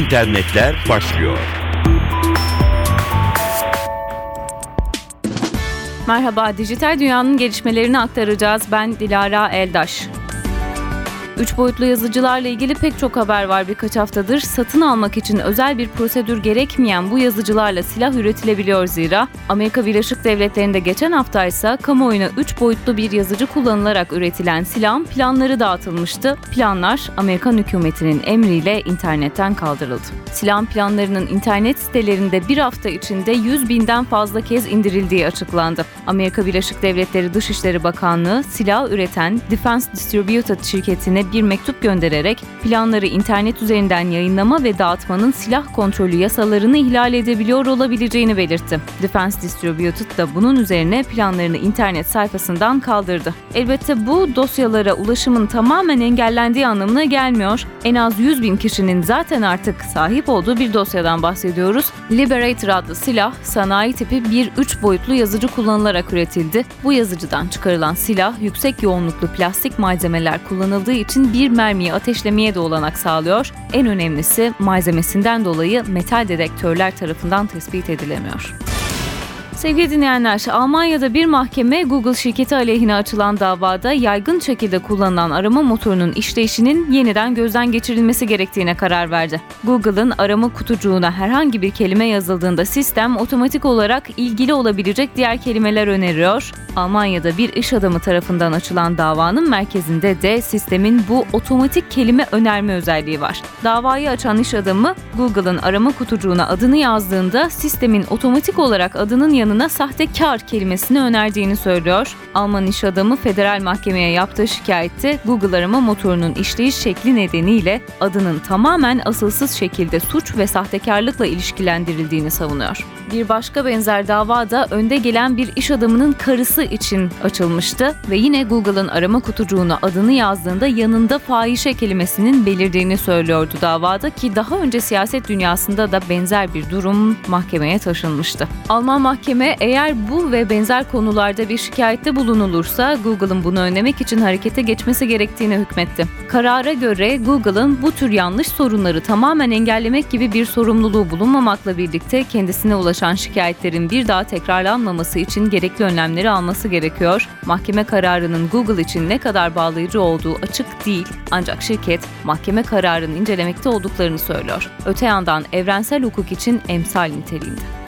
internetler başlıyor. Merhaba, dijital dünyanın gelişmelerini aktaracağız. Ben Dilara Eldaş. Üç boyutlu yazıcılarla ilgili pek çok haber var birkaç haftadır. Satın almak için özel bir prosedür gerekmeyen bu yazıcılarla silah üretilebiliyor zira. Amerika Birleşik Devletleri'nde geçen hafta ise kamuoyuna üç boyutlu bir yazıcı kullanılarak üretilen silahın planları dağıtılmıştı. Planlar Amerikan hükümetinin emriyle internetten kaldırıldı. Silahın planlarının internet sitelerinde bir hafta içinde 100 binden fazla kez indirildiği açıklandı. Amerika Birleşik Devletleri Dışişleri Bakanlığı silah üreten Defense Distributed şirketine bir mektup göndererek planları internet üzerinden yayınlama ve dağıtmanın silah kontrolü yasalarını ihlal edebiliyor olabileceğini belirtti. Defense Distributed da bunun üzerine planlarını internet sayfasından kaldırdı. Elbette bu dosyalara ulaşımın tamamen engellendiği anlamına gelmiyor. En az 100 bin kişinin zaten artık sahip olduğu bir dosyadan bahsediyoruz. Liberator adlı silah sanayi tipi bir 3 boyutlu yazıcı kullanılarak üretildi. Bu yazıcıdan çıkarılan silah yüksek yoğunluklu plastik malzemeler kullanıldığı için için bir mermiyi ateşlemeye de olanak sağlıyor. En önemlisi malzemesinden dolayı metal dedektörler tarafından tespit edilemiyor. Sevgili dinleyenler, Almanya'da bir mahkeme Google şirketi aleyhine açılan davada yaygın şekilde kullanılan arama motorunun işleyişinin yeniden gözden geçirilmesi gerektiğine karar verdi. Google'ın arama kutucuğuna herhangi bir kelime yazıldığında sistem otomatik olarak ilgili olabilecek diğer kelimeler öneriyor. Almanya'da bir iş adamı tarafından açılan davanın merkezinde de sistemin bu otomatik kelime önerme özelliği var. Davayı açan iş adamı Google'ın arama kutucuğuna adını yazdığında sistemin otomatik olarak adının yanına yanına sahtekar kelimesini önerdiğini söylüyor. Alman iş adamı federal mahkemeye yaptığı şikayette Google arama motorunun işleyiş şekli nedeniyle adının tamamen asılsız şekilde suç ve sahtekarlıkla ilişkilendirildiğini savunuyor. Bir başka benzer dava da önde gelen bir iş adamının karısı için açılmıştı ve yine Google'ın arama kutucuğuna adını yazdığında yanında fahişe kelimesinin belirdiğini söylüyordu davada ki daha önce siyaset dünyasında da benzer bir durum mahkemeye taşınmıştı. Alman mahkeme eğer bu ve benzer konularda bir şikayette bulunulursa Google'ın bunu önlemek için harekete geçmesi gerektiğini hükmetti. Karara göre Google'ın bu tür yanlış sorunları tamamen engellemek gibi bir sorumluluğu bulunmamakla birlikte kendisine ulaşan şikayetlerin bir daha tekrarlanmaması için gerekli önlemleri alması gerekiyor. Mahkeme kararının Google için ne kadar bağlayıcı olduğu açık değil ancak şirket mahkeme kararını incelemekte olduklarını söylüyor. Öte yandan evrensel hukuk için emsal niteliğinde.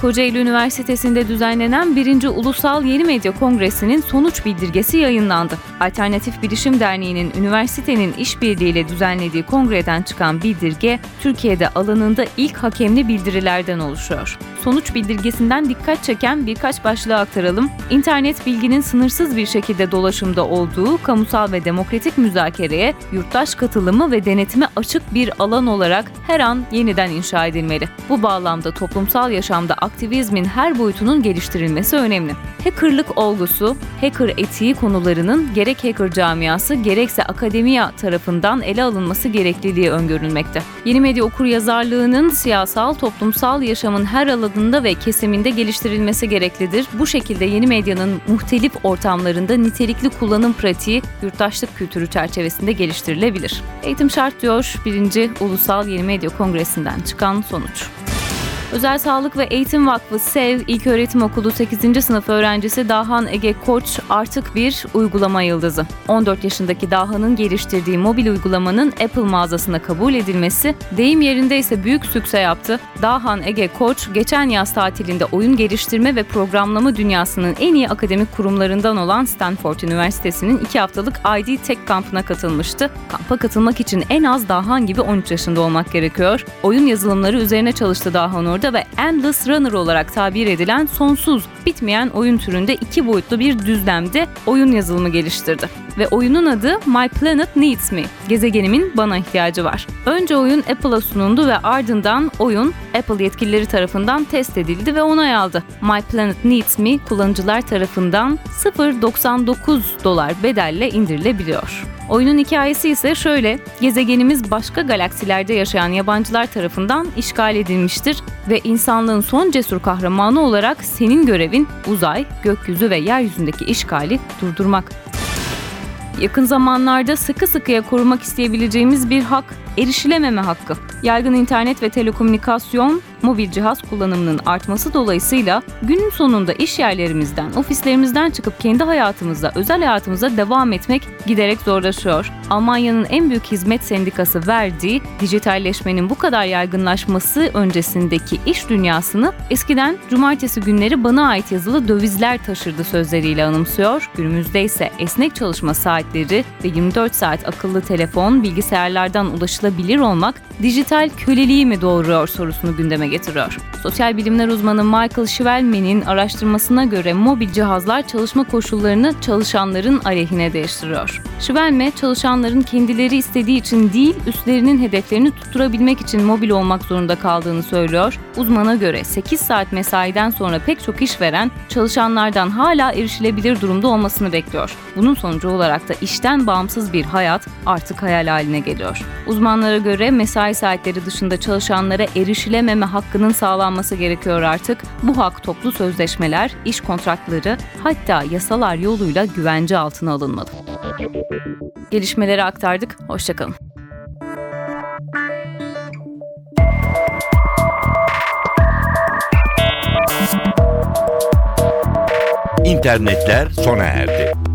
Kocaeli Üniversitesi'nde düzenlenen 1. Ulusal Yeni Medya Kongresi'nin sonuç bildirgesi yayınlandı. Alternatif Bilişim Derneği'nin üniversitenin işbirliğiyle düzenlediği kongreden çıkan bildirge, Türkiye'de alanında ilk hakemli bildirilerden oluşuyor. Sonuç bildirgesinden dikkat çeken birkaç başlığı aktaralım. İnternet bilginin sınırsız bir şekilde dolaşımda olduğu kamusal ve demokratik müzakereye, yurttaş katılımı ve denetime açık bir alan olarak her an yeniden inşa edilmeli. Bu bağlamda toplumsal yaşamda aktivizmin her boyutunun geliştirilmesi önemli. Hackerlık olgusu, hacker etiği konularının gerek hacker camiası gerekse akademiya tarafından ele alınması gerekliliği öngörülmekte. Yeni medya okur yazarlığının siyasal, toplumsal yaşamın her alanında ve kesiminde geliştirilmesi gereklidir. Bu şekilde yeni medyanın muhtelif ortamlarında nitelikli kullanım pratiği yurttaşlık kültürü çerçevesinde geliştirilebilir. Eğitim şart diyor 1. Ulusal Yeni Medya Kongresi'nden çıkan sonuç. Özel Sağlık ve Eğitim Vakfı SEV İlköğretim Okulu 8. sınıf öğrencisi Dahan Ege Koç artık bir uygulama yıldızı. 14 yaşındaki Dahan'ın geliştirdiği mobil uygulamanın Apple mağazasına kabul edilmesi deyim yerinde ise büyük sükse yaptı. Dahan Ege Koç geçen yaz tatilinde oyun geliştirme ve programlama dünyasının en iyi akademik kurumlarından olan Stanford Üniversitesi'nin 2 haftalık ID Tech kampına katılmıştı. Kampa katılmak için en az Dahan gibi 13 yaşında olmak gerekiyor. Oyun yazılımları üzerine çalıştı Dahan orada ve Endless Runner olarak tabir edilen sonsuz, bitmeyen oyun türünde iki boyutlu bir düzlemde oyun yazılımı geliştirdi. Ve oyunun adı My Planet Needs Me, gezegenimin bana ihtiyacı var. Önce oyun Apple'a sunuldu ve ardından oyun Apple yetkilileri tarafından test edildi ve onay aldı. My Planet Needs Me kullanıcılar tarafından 0.99 dolar bedelle indirilebiliyor. Oyunun hikayesi ise şöyle, gezegenimiz başka galaksilerde yaşayan yabancılar tarafından işgal edilmiştir ve insanlığın son cesur kahramanı olarak senin görevin uzay, gökyüzü ve yeryüzündeki işgali durdurmak. Yakın zamanlarda sıkı sıkıya korumak isteyebileceğimiz bir hak erişilememe hakkı. Yaygın internet ve telekomünikasyon, mobil cihaz kullanımının artması dolayısıyla günün sonunda iş yerlerimizden, ofislerimizden çıkıp kendi hayatımızda, özel hayatımıza devam etmek giderek zorlaşıyor. Almanya'nın en büyük hizmet sendikası verdiği dijitalleşmenin bu kadar yaygınlaşması öncesindeki iş dünyasını eskiden cumartesi günleri bana ait yazılı dövizler taşırdı sözleriyle anımsıyor. Günümüzde ise esnek çalışma saatleri ve 24 saat akıllı telefon, bilgisayarlardan ulaşılabilir olmak dijital köleliği mi doğuruyor sorusunu gündeme getiriyor. Sosyal bilimler uzmanı Michael Schwelman'in araştırmasına göre mobil cihazlar çalışma koşullarını çalışanların aleyhine değiştiriyor. Schwelme, çalışanların kendileri istediği için değil, üstlerinin hedeflerini tutturabilmek için mobil olmak zorunda kaldığını söylüyor. Uzmana göre 8 saat mesaiden sonra pek çok işveren çalışanlardan hala erişilebilir durumda olmasını bekliyor. Bunun sonucu olarak da işten bağımsız bir hayat artık hayal haline geliyor. Uzmanlara göre mesai saatleri dışında çalışanlara erişilememe hakkının sağlanması gerekiyor artık. Bu hak toplu sözleşmeler, iş kontratları hatta yasalar yoluyla güvence altına alınmalı. Gelişmeleri aktardık. Hoşçakalın. İnternetler sona erdi.